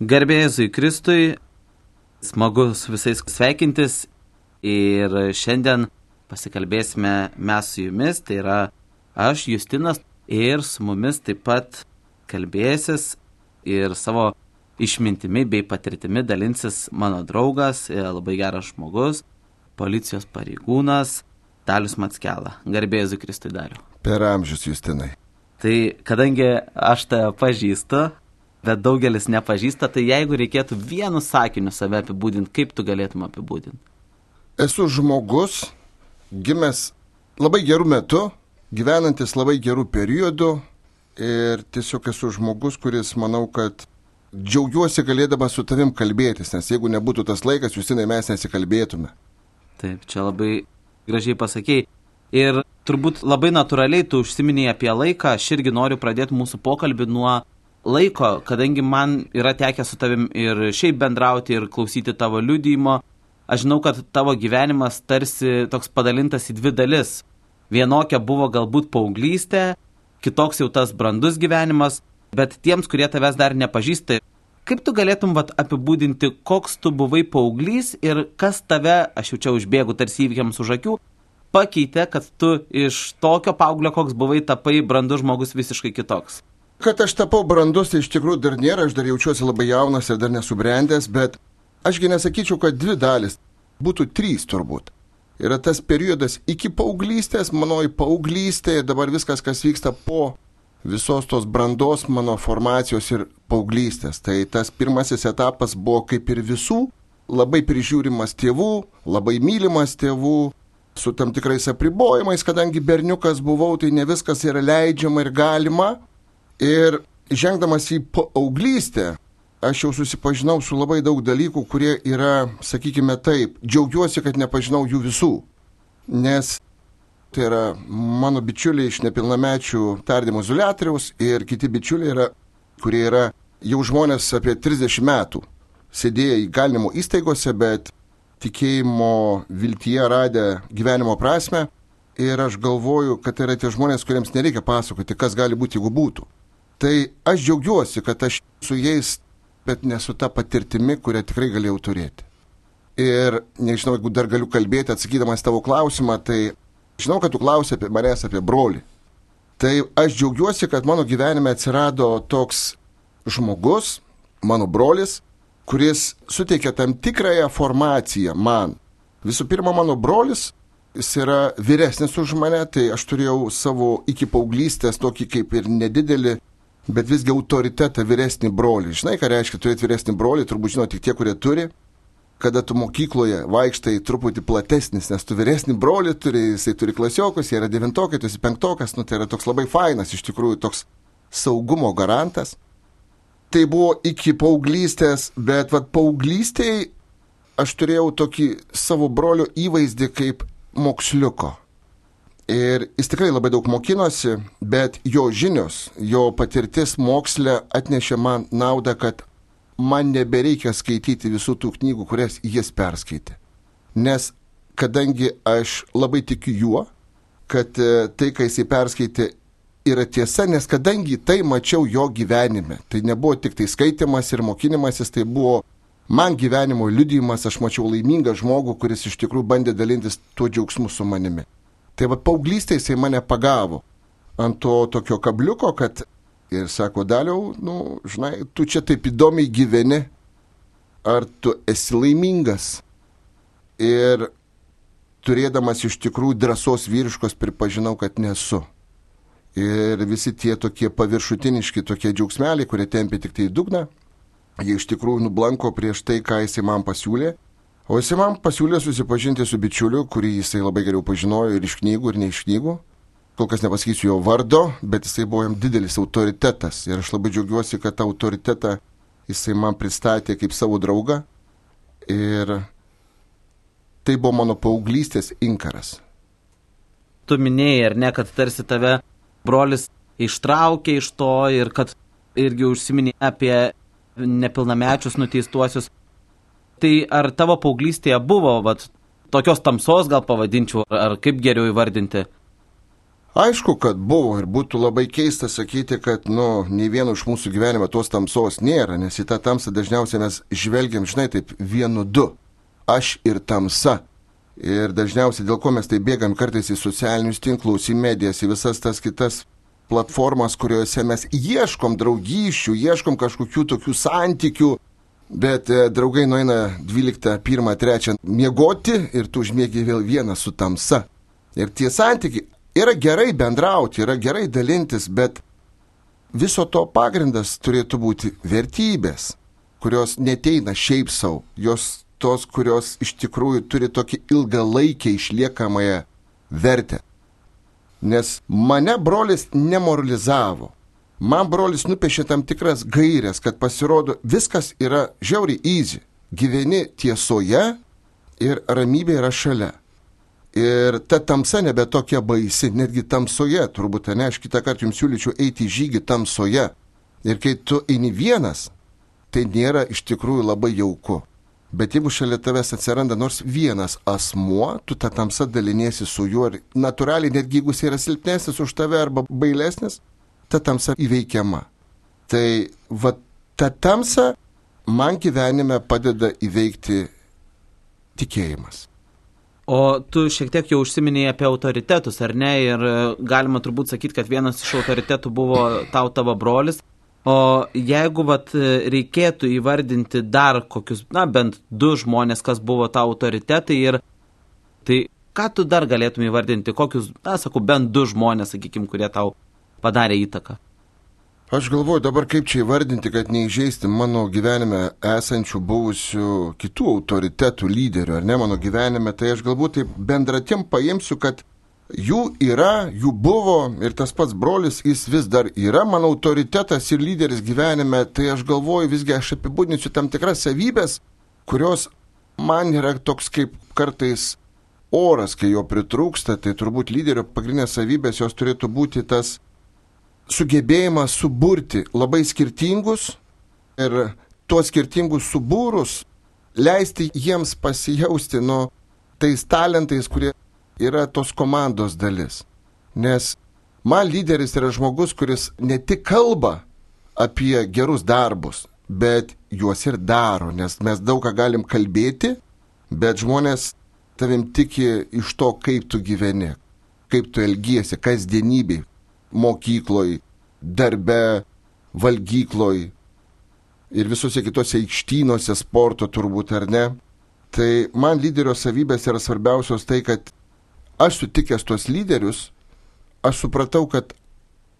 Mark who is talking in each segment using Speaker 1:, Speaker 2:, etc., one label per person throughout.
Speaker 1: Garbėjai Kristui, smagu su visais sveikintis ir šiandien pasikalbėsime mes su jumis, tai yra aš, Justinas, ir su mumis taip pat kalbėsis ir savo išmintimi bei patirtimi dalinsis mano draugas, labai geras žmogus, policijos pareigūnas Dalius Matskela. Garbėjai Kristui Daliu.
Speaker 2: Per amžius, Justinai.
Speaker 1: Tai kadangi aš tave pažįstu, bet daugelis nepažįsta, tai jeigu reikėtų vienu sakiniu save apibūdinti, kaip tu galėtum apibūdinti?
Speaker 2: Esu žmogus, gimęs labai gerų metų, gyvenantis labai gerų periodų ir tiesiog esu žmogus, kuris manau, kad džiaugiuosi galėdamas su tavim kalbėtis, nes jeigu nebūtų tas laikas, jūs jinai mes nesikalbėtume.
Speaker 1: Taip, čia labai gražiai pasakėjai. Ir turbūt labai natūraliai tu užsiminėjai apie laiką, aš irgi noriu pradėti mūsų pokalbį nuo laiko, kadangi man yra tekę su tavim ir šiaip bendrauti ir klausyti tavo liudymo, aš žinau, kad tavo gyvenimas tarsi toks padalintas į dvi dalis. Vienokia buvo galbūt paauglystė, kitoks jau tas brandus gyvenimas, bet tiems, kurie tavęs dar nepažįsta, kaip tu galėtum vat, apibūdinti, koks tu buvai paauglys ir kas tave, aš jau čia užbėgu tarsi įvykiams už akių, pakeitė, kad tu iš tokio paauglio, koks buvai, tapai brandus žmogus visiškai kitoks.
Speaker 2: Kad aš tapau brandus, tai iš tikrųjų dar nėra, aš dar jaučiuosi labai jaunas ir dar nesubrendęs, bet ašgi nesakyčiau, kad dvi dalis, būtų trys turbūt. Yra tas periodas iki paauglystės, mano į paauglystę ir dabar viskas, kas vyksta po visos tos brandos mano formacijos ir paauglystės. Tai tas pirmasis etapas buvo kaip ir visų, labai prižiūrimas tėvų, labai mylimas tėvų, su tam tikrais apribojimais, kadangi berniukas buvau, tai ne viskas yra leidžiama ir galima. Ir žengdamas į paauglystę, aš jau susipažinau su labai daug dalykų, kurie yra, sakykime taip, džiaugiuosi, kad nepažinau jų visų. Nes tai yra mano bičiuliai iš nepilnamečių tardymo izolatoriaus ir kiti bičiuliai yra, kurie yra jau žmonės apie 30 metų, sėdėję įgalinimo įstaigose, bet tikėjimo viltyje radę gyvenimo prasme. Ir aš galvoju, kad tai yra tie žmonės, kuriems nereikia pasakoti, kas gali būti, jeigu būtų. Tai aš džiaugiuosi, kad aš su jais, bet ne su ta patirtimi, kurią tikrai galėjau turėti. Ir nežinau, jeigu dar galiu kalbėti, atsakydamas tavo klausimą, tai žinau, kad tu klausai apie manęs, apie brolį. Tai aš džiaugiuosi, kad mano gyvenime atsirado toks žmogus, mano brolis, kuris suteikia tam tikrąją formaciją man. Visų pirma, mano brolis, jis yra vyresnis už mane, tai aš turėjau savo iki paauglystės tokį kaip ir nedidelį bet visgi autoritetą vyresnį brolį. Žinai, ką reiškia turėti vyresnį brolį, turbūt žino tik tie, kurie turi. Kada tu mokykloje vaikštai truputį platesnis, nes tu vyresnį brolį turi, jisai turi klasiokus, jie yra devintokai, tu esi penktokas, nu tai yra toks labai fainas, iš tikrųjų toks saugumo garantas. Tai buvo iki paauglystės, bet vad paauglystėje aš turėjau tokį savo brolio įvaizdį kaip moksliuko. Ir jis tikrai labai daug mokinosi, bet jo žinios, jo patirtis moksle atnešė man naudą, kad man nebereikia skaityti visų tų knygų, kurias jis perskaitė. Nes kadangi aš labai tikiu juo, kad e, tai, ką jisai perskaitė, yra tiesa, nes kadangi tai mačiau jo gyvenime, tai nebuvo tik tai skaitimas ir mokinimasis, tai buvo man gyvenimo liudijimas, aš mačiau laimingą žmogų, kuris iš tikrųjų bandė dalintis tuo džiaugsmu su manimi. Tai va paauglystėje jisai mane pagavo ant to tokio kabliuko, kad ir sako, daliau, nu, žinai, tu čia taip įdomiai gyveni, ar tu esi laimingas. Ir turėdamas iš tikrųjų drąsos vyriškos pripažinau, kad nesu. Ir visi tie tokie paviršutiniški, tokie džiaugsmeliai, kurie tempia tik tai į dugną, jie iš tikrųjų nublanko prieš tai, ką jisai man pasiūlė. O jisai man pasiūlė susipažinti su bičiuliu, kurį jisai labai geriau pažinojo ir iš knygų, ir ne iš knygų. Kol kas nepasakysiu jo vardo, bet jisai buvo jam didelis autoritetas. Ir aš labai džiaugiuosi, kad tą autoritetą jisai man pristatė kaip savo draugą. Ir tai buvo mano paauglystės inkaras.
Speaker 1: Tu minėjai, ar ne, kad tarsi tave brolis ištraukė iš to ir kad irgi užsiminė apie nepilnamečius nuteistuosius. Tai ar tavo paauglystėje buvo vat, tokios tamsos, gal pavadinčiau, ar kaip geriau įvardinti?
Speaker 2: Aišku, kad buvo ir būtų labai keista sakyti, kad, nu, nei vieno iš mūsų gyvenime tos tamsos nėra, nes į tą tamsą dažniausiai mes žvelgiam, žinai, taip vienu du. Aš ir tamsa. Ir dažniausiai dėl ko mes tai bėgam kartais į socialinius tinklus, į medijas, į visas tas kitas platformas, kuriuose mes ieškom draugyšių, ieškom kažkokių tokių santykių, bet e, draugai nueina 12, 1, 3 miegoti ir tu užmėgi vėl vieną su tamsa. Ir tie santykiai yra gerai bendrauti, yra gerai dalintis, bet viso to pagrindas turėtų būti vertybės, kurios neteina šiaip savo, jos tos, kurios iš tikrųjų turi tokį ilgalaikę išliekamąją vertę. Nes mane brolis nemoralizavo. Man brolis nupiešė tam tikras gairias, kad pasirodo viskas yra žiauriai easy. Gyveni tiesoje ir ramybė yra šalia. Ir ta tamsa nebe tokia baisi, netgi tamsoje, turbūt, ne, aš kitą kartą jums siūlyčiau eiti į žygį tamsoje. Ir kai tu eini vienas, tai nėra iš tikrųjų labai jauku. Bet jeigu šalia tavęs atsiranda nors vienas asmuo, tu tą tamsą daliniesi su juo ir natūraliai, netgi jeigu jis yra silpnesnis už tave arba bailesnis, ta tamsa įveikiama. Tai va ta tamsa man gyvenime padeda įveikti tikėjimas.
Speaker 1: O tu šiek tiek jau užsiminėjai apie autoritetus, ar ne? Ir e, galima turbūt sakyti, kad vienas iš autoritetų buvo tau tavo brolis. O jeigu vat, reikėtų įvardinti dar kokius, na, bent du žmonės, kas buvo tavo autoritetai ir tai ką tu dar galėtum įvardinti, kokius, na, sakau, bent du žmonės, sakykime, kurie tau padarė įtaką?
Speaker 2: Aš galvoju dabar kaip čia įvardinti, kad neįžeisti mano gyvenime esančių buvusių kitų autoritetų lyderių, ar ne mano gyvenime, tai aš galbūt taip bendratim paimsiu, kad jų yra, jų buvo ir tas pats brolis, jis vis dar yra mano autoritetas ir lyderis gyvenime, tai aš galvoju visgi aš apibūdinsiu tam tikras savybės, kurios man yra toks kaip kartais oras, kai jo pritrūksta, tai turbūt lyderio pagrindinės savybės jos turėtų būti tas sugebėjimą suburti labai skirtingus ir tuos skirtingus subūrus leisti jiems pasijausti nuo tais talentais, kurie yra tos komandos dalis. Nes man lyderis yra žmogus, kuris ne tik kalba apie gerus darbus, bet juos ir daro, nes mes daug ką galim kalbėti, bet žmonės tavim tiki iš to, kaip tu gyveni, kaip tu elgiesi kasdienybėj, mokykloj, darbe, valgykloj ir visose kitose aikštynuose sporto turbūt ar ne. Tai man lyderio savybės yra svarbiausios tai, kad aš sutikęs tuos lyderius, aš supratau, kad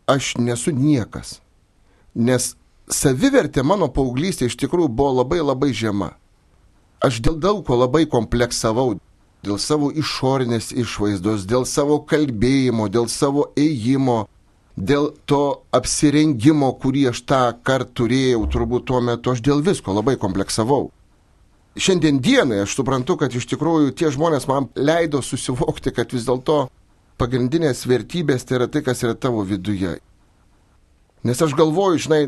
Speaker 2: aš nesu niekas. Nes savivertė mano paauglystė iš tikrųjų buvo labai labai žema. Aš dėl daug ko labai kompleksavau. Dėl savo išorinės išvaizdos, dėl savo kalbėjimo, dėl savo ėjimo, dėl to apsirengimo, kurį aš tą kartą turėjau, turbūt tuo metu aš dėl visko labai kompleksavau. Šiandien dienai aš suprantu, kad iš tikrųjų tie žmonės man leido susivokti, kad vis dėlto pagrindinės vertybės tai yra tai, kas yra tavo viduje. Nes aš galvoju, žinai,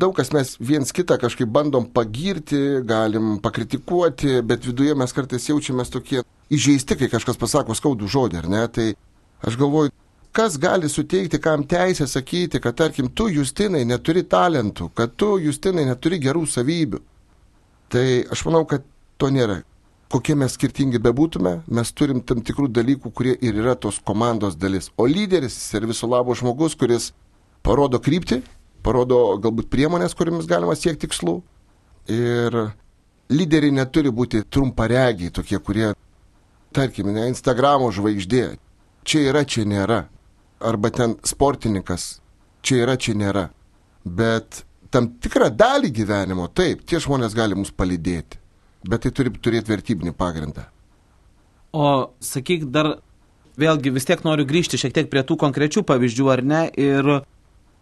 Speaker 2: daug kas mes viens kitą kažkaip bandom pagirti, galim pakritikuoti, bet viduje mes kartais jaučiamės tokie įžeisti, kai kažkas pasako skaudų žodį, ar ne? Tai aš galvoju, kas gali suteikti kam teisę sakyti, kad tarkim tu, Justinai, neturi talentų, kad tu, Justinai, neturi gerų savybių. Tai aš manau, kad to nėra. Kokie mes skirtingi bebūtume, mes turim tam tikrų dalykų, kurie ir yra tos komandos dalis. O lyderis ir viso labo žmogus, kuris parodo kryptį, parodo galbūt priemonės, kuriamis galima siekti tikslų. Ir lyderiai neturi būti trumparegiai, tokie, kurie, tarkim, ne Instagramo žvaigždė. Čia yra, čia nėra arba ten sportininkas, čia yra, čia nėra. Bet tam tikrą dalį gyvenimo, taip, tie žmonės gali mus palydėti, bet tai turi turėti vertybinį pagrindą.
Speaker 1: O sakyk, dar vėlgi vis tiek noriu grįžti šiek tiek prie tų konkrečių pavyzdžių, ar ne, ir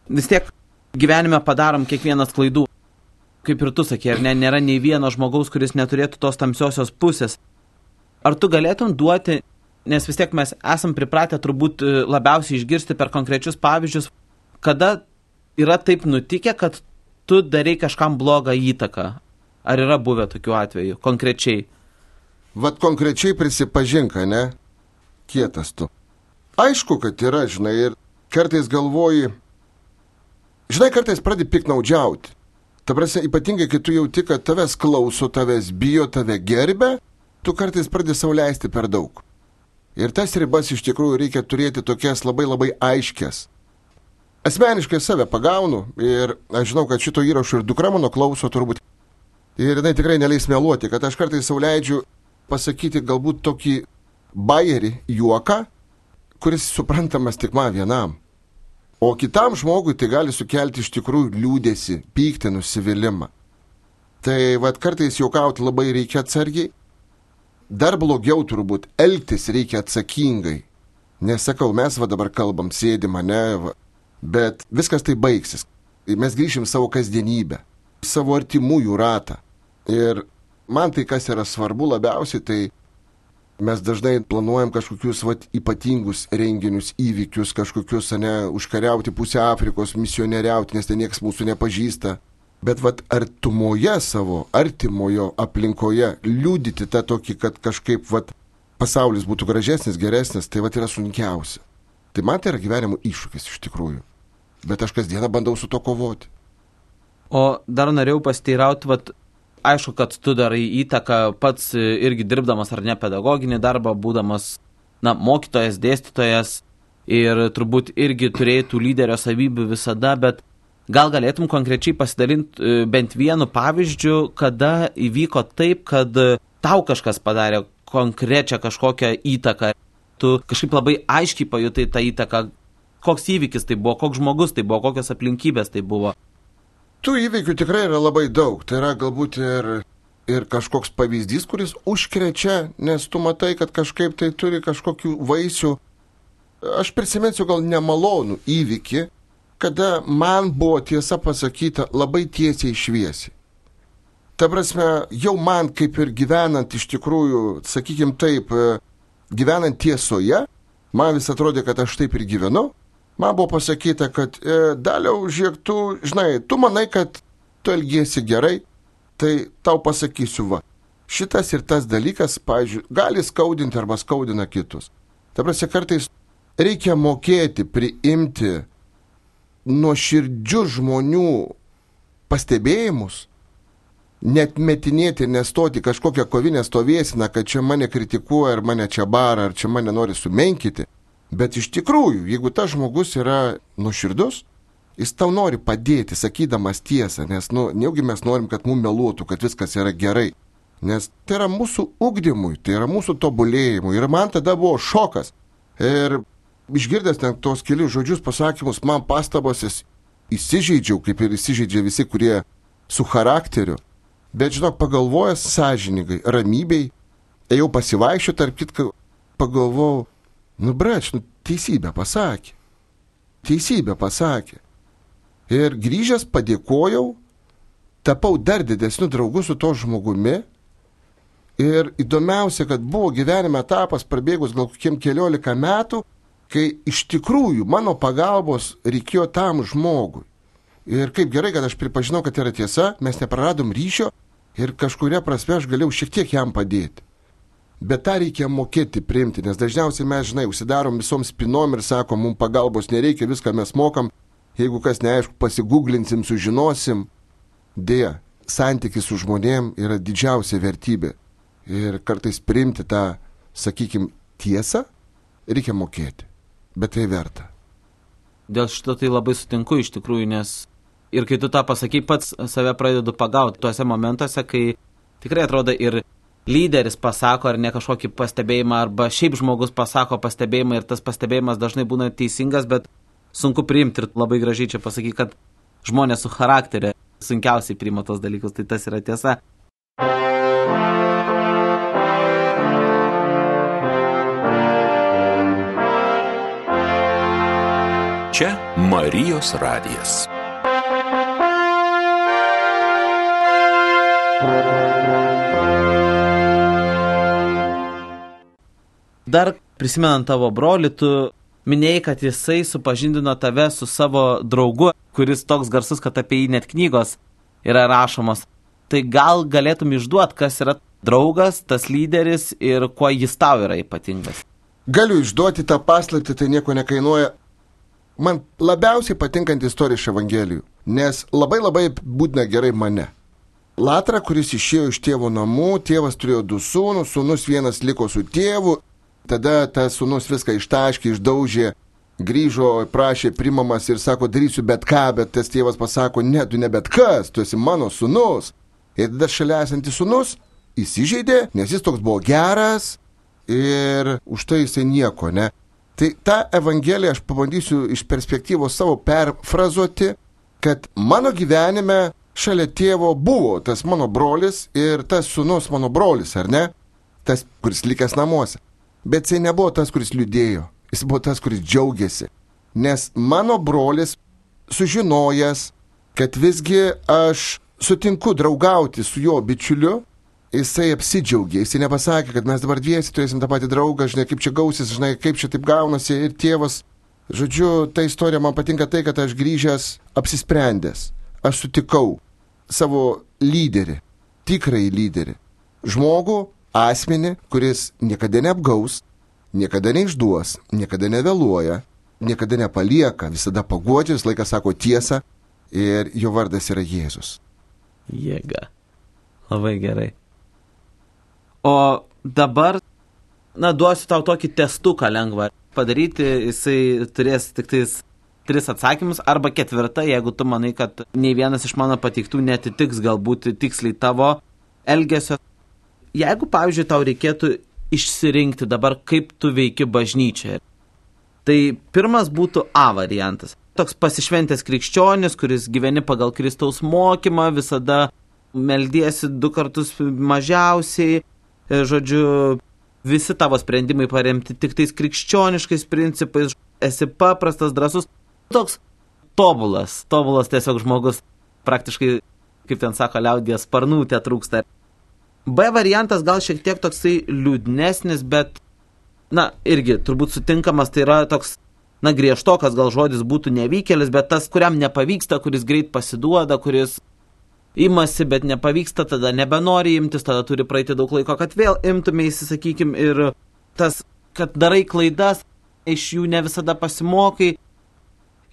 Speaker 1: vis tiek gyvenime padarom kiekvienas klaidų. Kaip ir tu sakė, ar ne, nėra nei vieno žmogaus, kuris neturėtų tos tamsiosios pusės. Ar tu galėtum duoti nes vis tiek mes esam pripratę turbūt e, labiausiai išgirsti per konkrečius pavyzdžius, kada yra taip nutikę, kad tu darai kažkam blogą įtaką. Ar yra buvę tokių atvejų konkrečiai?
Speaker 2: Vat konkrečiai prisipažink, ne? Kietas tu. Aišku, kad yra, žinai, ir kartais galvoji, žinai, kartais pradedi piknaudžiauti. Ta prasme, ypatingai, kai tu jauti, kad tavęs klauso, tavęs bijo, tave gerbė, tu kartais pradedi sauliaisti per daug. Ir tas ribas iš tikrųjų reikia turėti tokias labai labai aiškias. Asmeniškai save pagaunu ir aš žinau, kad šito įrašo ir dukra mano klauso turbūt. Ir jinai tikrai neleis meluoti, kad aš kartais sauliaidžiu pasakyti galbūt tokį bairį juoką, kuris suprantamas tik man vienam. O kitam žmogui tai gali sukelti iš tikrųjų liūdėsi, pyktį, nusivylimą. Tai vad kartais juokauti labai reikia atsargiai. Dar blogiau turbūt elgtis reikia atsakingai. Nesakau, mes va dabar kalbam, sėdi mane, va, bet viskas tai baigsis. Mes grįšim savo kasdienybę, savo artimųjų ratą. Ir man tai, kas yra svarbu labiausiai, tai mes dažnai planuojam kažkokius vat, ypatingus renginius, įvykius, kažkokius, ne, užkariauti pusę Afrikos, misionieriauti, nes ten niekas mūsų nepažįsta. Bet vat artumoje savo, artimojo aplinkoje liūdyti tą tokį, kad kažkaip vat pasaulis būtų gražesnis, geresnis, tai vat yra sunkiausia. Tai man tai yra gyvenimo iššūkis iš tikrųjų. Bet aš kasdieną bandau su to kovoti.
Speaker 1: O dar norėjau pasteirauti, vat, aišku, kad tu darai įtaką pats irgi dirbdamas ar ne pedagoginį darbą, būdamas, na, mokytojas, dėstytojas ir turbūt irgi turėtų lyderio savybių visada, bet gal galėtum konkrečiai pasidalinti e, bent vienu pavyzdžiu, kada įvyko taip, kad tau kažkas padarė konkrečią kažkokią įtaką. Tu kažkaip labai aiškiai pajutai tą įtaką, koks įvykis tai buvo, koks žmogus tai buvo, kokios aplinkybės tai buvo.
Speaker 2: Tų įvykių tikrai yra labai daug. Tai yra galbūt ir, ir kažkoks pavyzdys, kuris užkrečia, nes tu matai, kad kažkaip tai turi kažkokių vaisių. Aš prisiminsiu gal nemalonų įvykį, kada man buvo tiesa pasakyta labai tiesiai šviesiai. Ta prasme, jau man kaip ir gyvenant iš tikrųjų, sakykim taip, gyvenant tiesoje, man vis atrodė, kad aš taip ir gyvenu, man buvo pasakyta, kad e, daliau, žiūrėk, tu, žinai, tu manai, kad tu elgiesi gerai, tai tau pasakysiu va. Šitas ir tas dalykas, pavyzdžiui, gali skaudinti arba skaudina kitus. Ta prasme, kartais reikia mokėti priimti nuoširdžių žmonių pastebėjimus, net metinėti ir nestoti kažkokią kovinę stovėsiną, kad čia mane kritikuoja, ar mane čia bara, ar čia mane nori sumenkyti. Bet iš tikrųjų, jeigu tas žmogus yra nuširdus, jis tau nori padėti, sakydamas tiesą, nes, nu, neugi mes norim, kad mums meluotų, kad viskas yra gerai. Nes tai yra mūsų ugdymui, tai yra mūsų tobulėjimui. Ir man tada buvo šokas. Ir išgirdęs ten tos kelius žodžius, pasakymus, man pastabos įsižeidžiau, kaip ir įsižeidžia visi, kurie su charakteriu. Bet žinok, pagalvojęs sąžiningai, ramybei, ėjau pasivaikščioti, tarp kitką, pagalvojau, Nu, breč, nu, teisybę pasakė. Teisybę pasakė. Ir grįžęs padėkojau, tapau dar didesniu draugu su to žmogumi. Ir įdomiausia, kad buvo gyvenime etapas prabėgus gal kokiem keliolika metų, kai iš tikrųjų mano pagalbos reikėjo tam žmogui. Ir kaip gerai, kad aš pripažinau, kad yra tiesa, mes nepraradom ryšio ir kažkuria prasme aš galėjau šiek tiek jam padėti. Bet tą reikia mokėti priimti, nes dažniausiai mes, žinai, užsidarom visom spinom ir sakom, mums pagalbos nereikia, viską mes mokam, jeigu kas neaišku, pasigūglinsim, sužinosim. Dėja, santykis su žmonėm yra didžiausia vertybė. Ir kartais priimti tą, sakykim, tiesą reikia mokėti. Bet tai verta.
Speaker 1: Dėl šito tai labai sutinku iš tikrųjų, nes ir kai tu tą pasakai, pats save pradedu pagauti tuose momentuose, kai tikrai atrodo ir lyderis pasako ar ne kažkokį pastebėjimą, arba šiaip žmogus pasako pastebėjimą ir tas pastebėjimas dažnai būna teisingas, bet sunku priimti ir labai gražiai čia pasakyti, kad žmonės su charakteriu sunkiausiai priima tos dalykus, tai tas yra tiesa.
Speaker 3: Čia Marijos radijas.
Speaker 1: Dar prisimenant tavo brolį, tu minėjai, kad jisai supažindino tave su savo draugu, kuris toks garsus, kad apie jį net knygos yra rašomos. Tai gal galėtum išduoti, kas yra draugas, tas lyderis ir kuo jis tau yra ypatingas?
Speaker 2: galiu išduoti tą paslaptį, tai nieko nekainuoja. Man labiausiai patinkanti istorija iš Evangelijų, nes labai labai būdina gerai mane. Latra, kuris išėjo iš tėvo namų, tėvas turėjo du sūnus, sūnus vienas liko su tėvu, tada tas sūnus viską ištaškė, išdaužė, grįžo, prašė primamas ir sako, darysiu bet ką, bet tas tėvas pasako, ne, tu ne bet kas, tu esi mano sūnus. Ir tada šalia esantis sūnus įsižeidė, nes jis toks buvo geras ir už tai jisai nieko, ne. Tai tą evangeliją aš pabandysiu iš perspektyvos savo perfrazuoti, kad mano gyvenime šalia tėvo buvo tas mano brolis ir tas sunus mano brolis, ar ne? Tas, kuris likęs namuose. Bet jisai nebuvo tas, kuris liūdėjo. Jis buvo tas, kuris džiaugiasi. Nes mano brolis, sužinojęs, kad visgi aš sutinku draugauti su jo bičiuliu, jisai apsidžiaugė, jisai nepasakė, kad mes dabar dviesi turėsim tą patį draugą, žinai, kaip čia gausis, žinai, kaip čia taip gaunasi ir tėvas. Žodžiu, ta istorija man patinka tai, kad aš grįžęs apsisprendęs. Aš sutikau savo lyderį, tikrąjį lyderį. Žmogų, asmenį, kuris niekada neapgaus, niekada neišduos, niekada nevėluoja, niekada nepalieka, visada pagodžia, visą laiką sako tiesą ir jo vardas yra Jėzus.
Speaker 1: Jėga. Labai gerai. O dabar, na, duosiu tau tokį testuką lengvą padaryti, jisai turės tik tais tris atsakymus arba ketvirtą, jeigu tu manai, kad nei vienas iš mano pateiktų netitiks galbūt tiksliai tavo elgesio. Jeigu, pavyzdžiui, tau reikėtų išsirinkti dabar, kaip tu veiki bažnyčioje, tai pirmas būtų A variantas. Toks pasišventęs krikščionis, kuris gyveni pagal Kristaus mokymą, visada meldiesi du kartus mažiausiai, žodžiu, visi tavo sprendimai paremti tik tais krikščioniškais principais, esi paprastas, drasus, toks tobulas, tobulas tiesiog žmogus, praktiškai, kaip ten sako, liaudės sparnų te trūksta. B variantas gal šiek tiek toksai liūdnesnis, bet, na, irgi turbūt sutinkamas, tai yra toks, na, griežtokas gal žodis būtų nevykėlis, bet tas, kuriam nepavyksta, kuris greit pasiduoda, kuris imasi, bet nepavyksta, tada nebenori imtis, tada turi praeiti daug laiko, kad vėl imtumėsi, sakykime, ir tas, kad darai klaidas, iš jų ne visada pasimokai.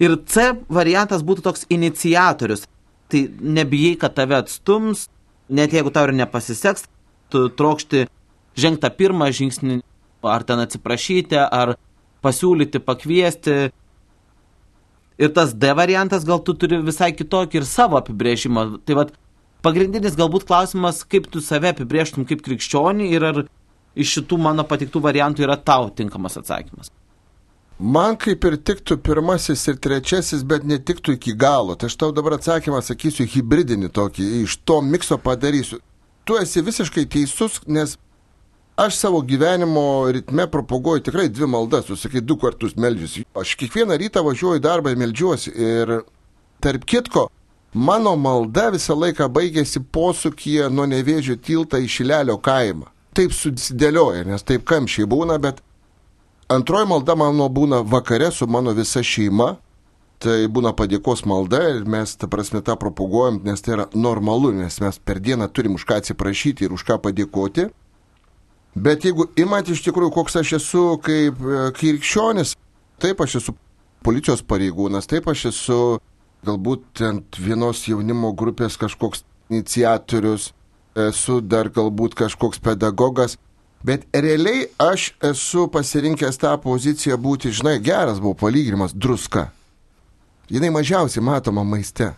Speaker 1: Ir C variantas būtų toks iniciatorius. Tai nebijai, kad tave atstums, net jeigu tau ir nepasiseks, tu trokšti žengti pirmą žingsnį, ar ten atsiprašyti, ar pasiūlyti, pakviesti, Ir tas D variantas gal tu turi visai kitokį ir savo apibrėžimą. Tai vad, pagrindinis galbūt klausimas, kaip tu save apibrėžtum kaip krikščionį ir ar iš šitų mano patiktų variantų yra tau tinkamas atsakymas.
Speaker 2: Man kaip ir tiktų pirmasis ir trečiasis, bet netiktų iki galo. Tai aš tau dabar atsakymą sakysiu hybridinį tokį, iš to mikso padarysiu. Tu esi visiškai teisus, nes Aš savo gyvenimo ritme propaguoju tikrai dvi maldas, tu sakai, du kartus meldžiuosi. Aš kiekvieną rytą važiuoju į darbą ir meldžiuosi. Ir tarp kitko, mano malda visą laiką baigėsi posūkyje nuo nevėžio tiltą į Šilelio kaimą. Taip susidėlioja, nes taip kamščiai būna, bet antroji malda mano būna vakare su mano visa šeima. Tai būna padėkos malda ir mes, ta prasme, tą propaguojam, nes tai yra normalu, nes mes per dieną turim už ką atsiprašyti ir už ką padėkoti. Bet jeigu imat iš tikrųjų, koks aš esu kaip e, krikščionis, taip aš esu policijos pareigūnas, taip aš esu galbūt ant vienos jaunimo grupės kažkoks iniciatorius, esu dar galbūt kažkoks pedagogas, bet realiai aš esu pasirinkęs tą poziciją būti, žinai, geras buvo palyginimas druska. Jinai mažiausiai matoma maiste.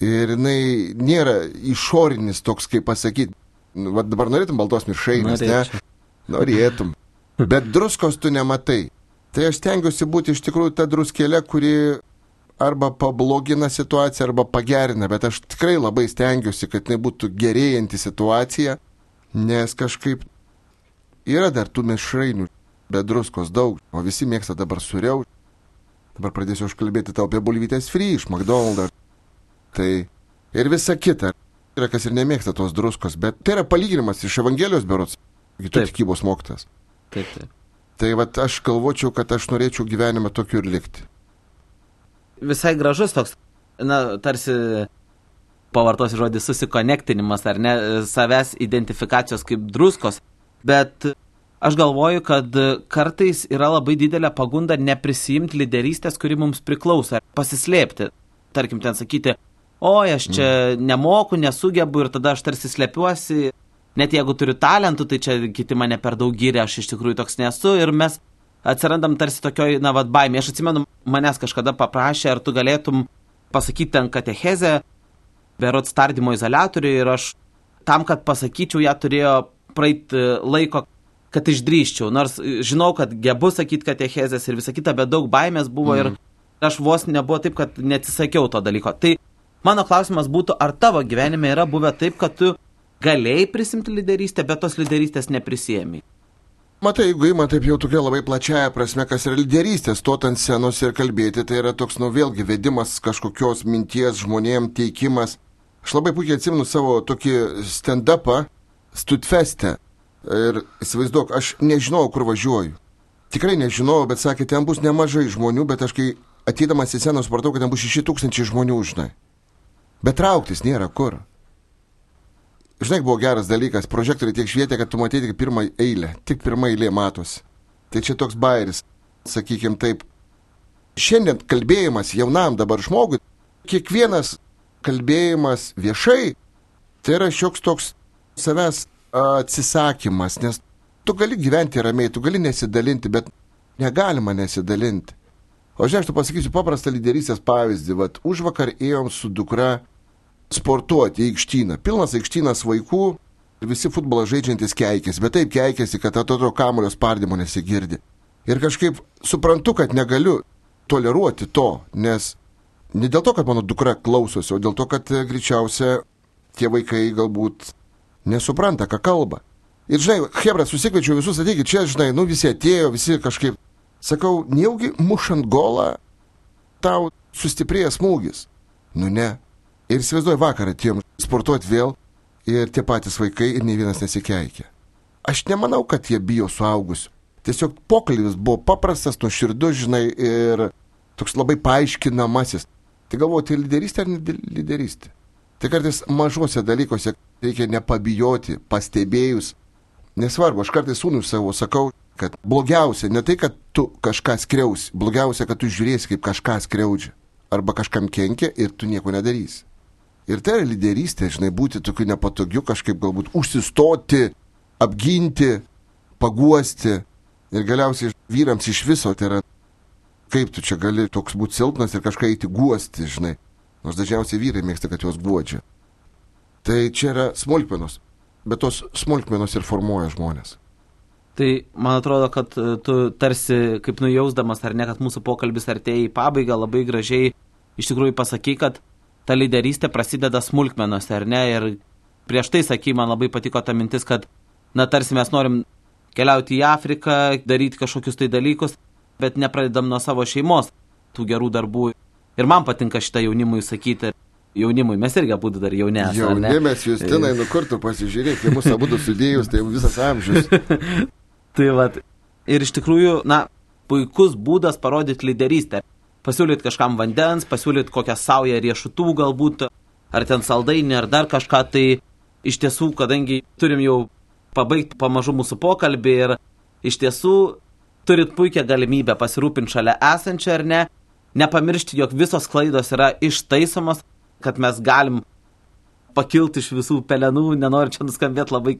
Speaker 2: Ir jinai nėra išorinis toks, kaip pasakyti, va dabar norėtum baltos mišrainės, ne? Norėtum. Bet druskos tu nematai. Tai aš stengiuosi būti iš tikrųjų ta druskėlė, kuri arba pablogina situaciją, arba pagerina, bet aš tikrai labai stengiuosi, kad tai būtų gerėjanti situacija, nes kažkaip yra dar tų mišrainių, bet druskos daug, o visi mėgsta dabar suriau. Dabar pradėsiu užkalbėti tau apie bulvytės free iš McDonald's. Tai ir visa kita. Yra kas ir nemėgsta tos druskos, bet tai yra palyginimas iš Evangelijos berots, kitų tikybos mokytas.
Speaker 1: Taip, taip.
Speaker 2: Tai va aš galvočiau, kad aš norėčiau gyvenime tokiu ir likti.
Speaker 1: Visai gražus toks, na, tarsi pavartosiu žodį susikonektinimas, ar ne, savęs identifikacijos kaip druskos, bet aš galvoju, kad kartais yra labai didelė pagunda neprisijimti lyderystės, kuri mums priklauso, pasislėpti. Tarkim, ten sakyti, oi, aš čia nemoku, nesugebu ir tada aš tarsi slepiuosi. Net jeigu turiu talentų, tai čia kiti mane per daug gyrė, aš iš tikrųjų toks nesu ir mes atsirandam tarsi tokioj, na, vad, baimė. Aš atsimenu, manęs kažkada paprašė, ar tu galėtum pasakyti ten katechezę, berots tardymo izolatoriui ir aš tam, kad pasakyčiau, ją turėjo praeiti laiko, kad išdryščiau. Nors žinau, kad gebu sakyti katechezės ir visą kitą, bet daug baimės buvo mm. ir aš vos nebuvo taip, kad neatsisakiau to dalyko. Tai mano klausimas būtų, ar tavo gyvenime yra buvę taip, kad tu galėjai prisimti lyderystę, bet tos lyderystės neprisėmė?
Speaker 2: Matai, jeigu įma taip jau tokia labai plačiaja prasme, kas yra lyderystė, stot ant scenos ir kalbėti, tai yra toks, nu vėlgi, vedimas kažkokios minties žmonėm, teikimas. Aš labai puikiai atsimenu savo tokį stand-upą Studfeste. Ir įsivaizduok, aš nežinau, kur važiuoju. Tikrai nežinau, bet sakė, ten bus nemažai žmonių, bet aš kai ateidamas į sceną supratau, kad ten bus 6000 žmonių, žinai. Bet trauktis nėra kur. Žinai, buvo geras dalykas, prožektoriai tiek švietė, kad tu matyti tik pirmą eilę, tik pirmą eilė matosi. Tai čia toks bairis, sakykime taip. Šiandien kalbėjimas jaunam dabar žmogui, kiekvienas kalbėjimas viešai, tai yra šioks toks savęs atsisakymas, nes tu gali gyventi ramiai, tu gali nesidalinti, bet negalima nesidalinti. O žinai, aš tu pasakysiu paprastą lyderystės pavyzdį. Vat už vakar ėjom su dukra sportuoti į aikštyną. Pilnas aikštynas vaikų ir visi futbolą žaidžiantis keikėsi, bet taip keikėsi, kad atrodo kamulio spardimo nesigirdi. Ir kažkaip suprantu, kad negaliu toleruoti to, nes ne dėl to, kad mano dukra klausosi, o dėl to, kad e, greičiausia tie vaikai galbūt nesupranta, ką kalba. Ir žinai, Hebra, susikviečiau visus, ateikit čia, žinai, nu visi atėjo, visi kažkaip, sakau, nejaugi mušant golą tau sustiprėjęs smūgis. Nu ne, Ir įsivaizduoju vakarą atėjom sportuoti vėl ir tie patys vaikai ir nei vienas nesikeikė. Aš nemanau, kad jie bijo suaugusių. Tiesiog pokalbis buvo paprastas, nuoširdus, žinai, ir toks labai paaiškinamasis. Tai galvoju, tai lyderystė ar ne lyderystė? Tai kartais mažose dalykuose reikia nepabijoti, pastebėjus. Nesvarbu, aš kartais sūnui savo sakau, kad blogiausia ne tai, kad tu kažką skriausi, blogiausia, kad tu žiūrėsi, kaip kažką skriaudžia. Arba kažkam kenkia ir tu nieko nedarysi. Ir tai yra lyderystė, žinai, būti tokiu nepatogiu, kažkaip galbūt užsistoti, apginti, paguosti. Ir galiausiai vyrams iš viso tai yra, kaip tu čia gali toks būti silpnas ir kažką eiti guosti, žinai. Nors dažniausiai vyrai mėgsta, kad juos guodžia. Tai čia yra smulkmenos, bet tos smulkmenos ir formuoja žmonės.
Speaker 1: Tai man atrodo, kad e, tu tarsi, kaip nujausdamas ar ne, kad mūsų pokalbis artėja į pabaigą, labai gražiai iš tikrųjų pasakai, kad ta lyderystė prasideda smulkmenuose, ar ne? Ir prieš tai, saky, man labai patiko ta mintis, kad, na, tarsi mes norim keliauti į Afriką, daryti kažkokius tai dalykus, bet nepradedam nuo savo šeimos tų gerų darbų. Ir man patinka šitą jaunimui sakyti. Jaunimui, mes irgi abu dar jauni esame.
Speaker 2: Jaunimės, jūs tenai, nu kur tu pasižiūrėk, kai mūsų abu sudėjus, tai visas amžius.
Speaker 1: tai vad. Ir iš tikrųjų, na, puikus būdas parodyti lyderystę pasiūlyti kažkam vandens, pasiūlyti kokią saują riešutų galbūt, ar ten saldainį, ar dar kažką, tai iš tiesų, kadangi turim jau pabaigti pamažu mūsų pokalbį ir iš tiesų turit puikią galimybę pasirūpinti šalia esančią ar ne, nepamiršti, jog visos klaidos yra ištaisomos, kad mes galim pakilti iš visų pelenų, nenoriu čia nuskambėti labai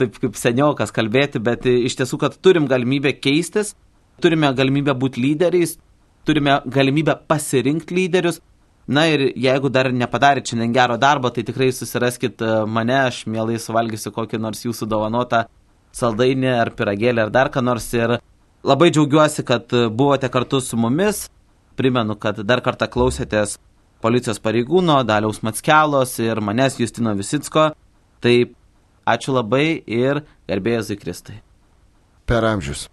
Speaker 1: taip kaip seniokas kalbėti, bet iš tiesų, kad turim galimybę keistis, turime galimybę būti lyderiais, turime galimybę pasirinkti lyderius. Na ir jeigu dar nepadarėte šiandien gero darbo, tai tikrai susiraskit e, mane, aš mielai suvalgysiu kokį nors jūsų dovanotą saldainį ar piragėlį ar dar ką nors. Ir labai džiaugiuosi, kad buvote kartu su mumis. Primenu, kad dar kartą klausėtės policijos pareigūno Daliaus Matskelos ir manęs Justino Visitsko. Tai ačiū labai ir garbėjai Zikristai.
Speaker 2: Per amžius.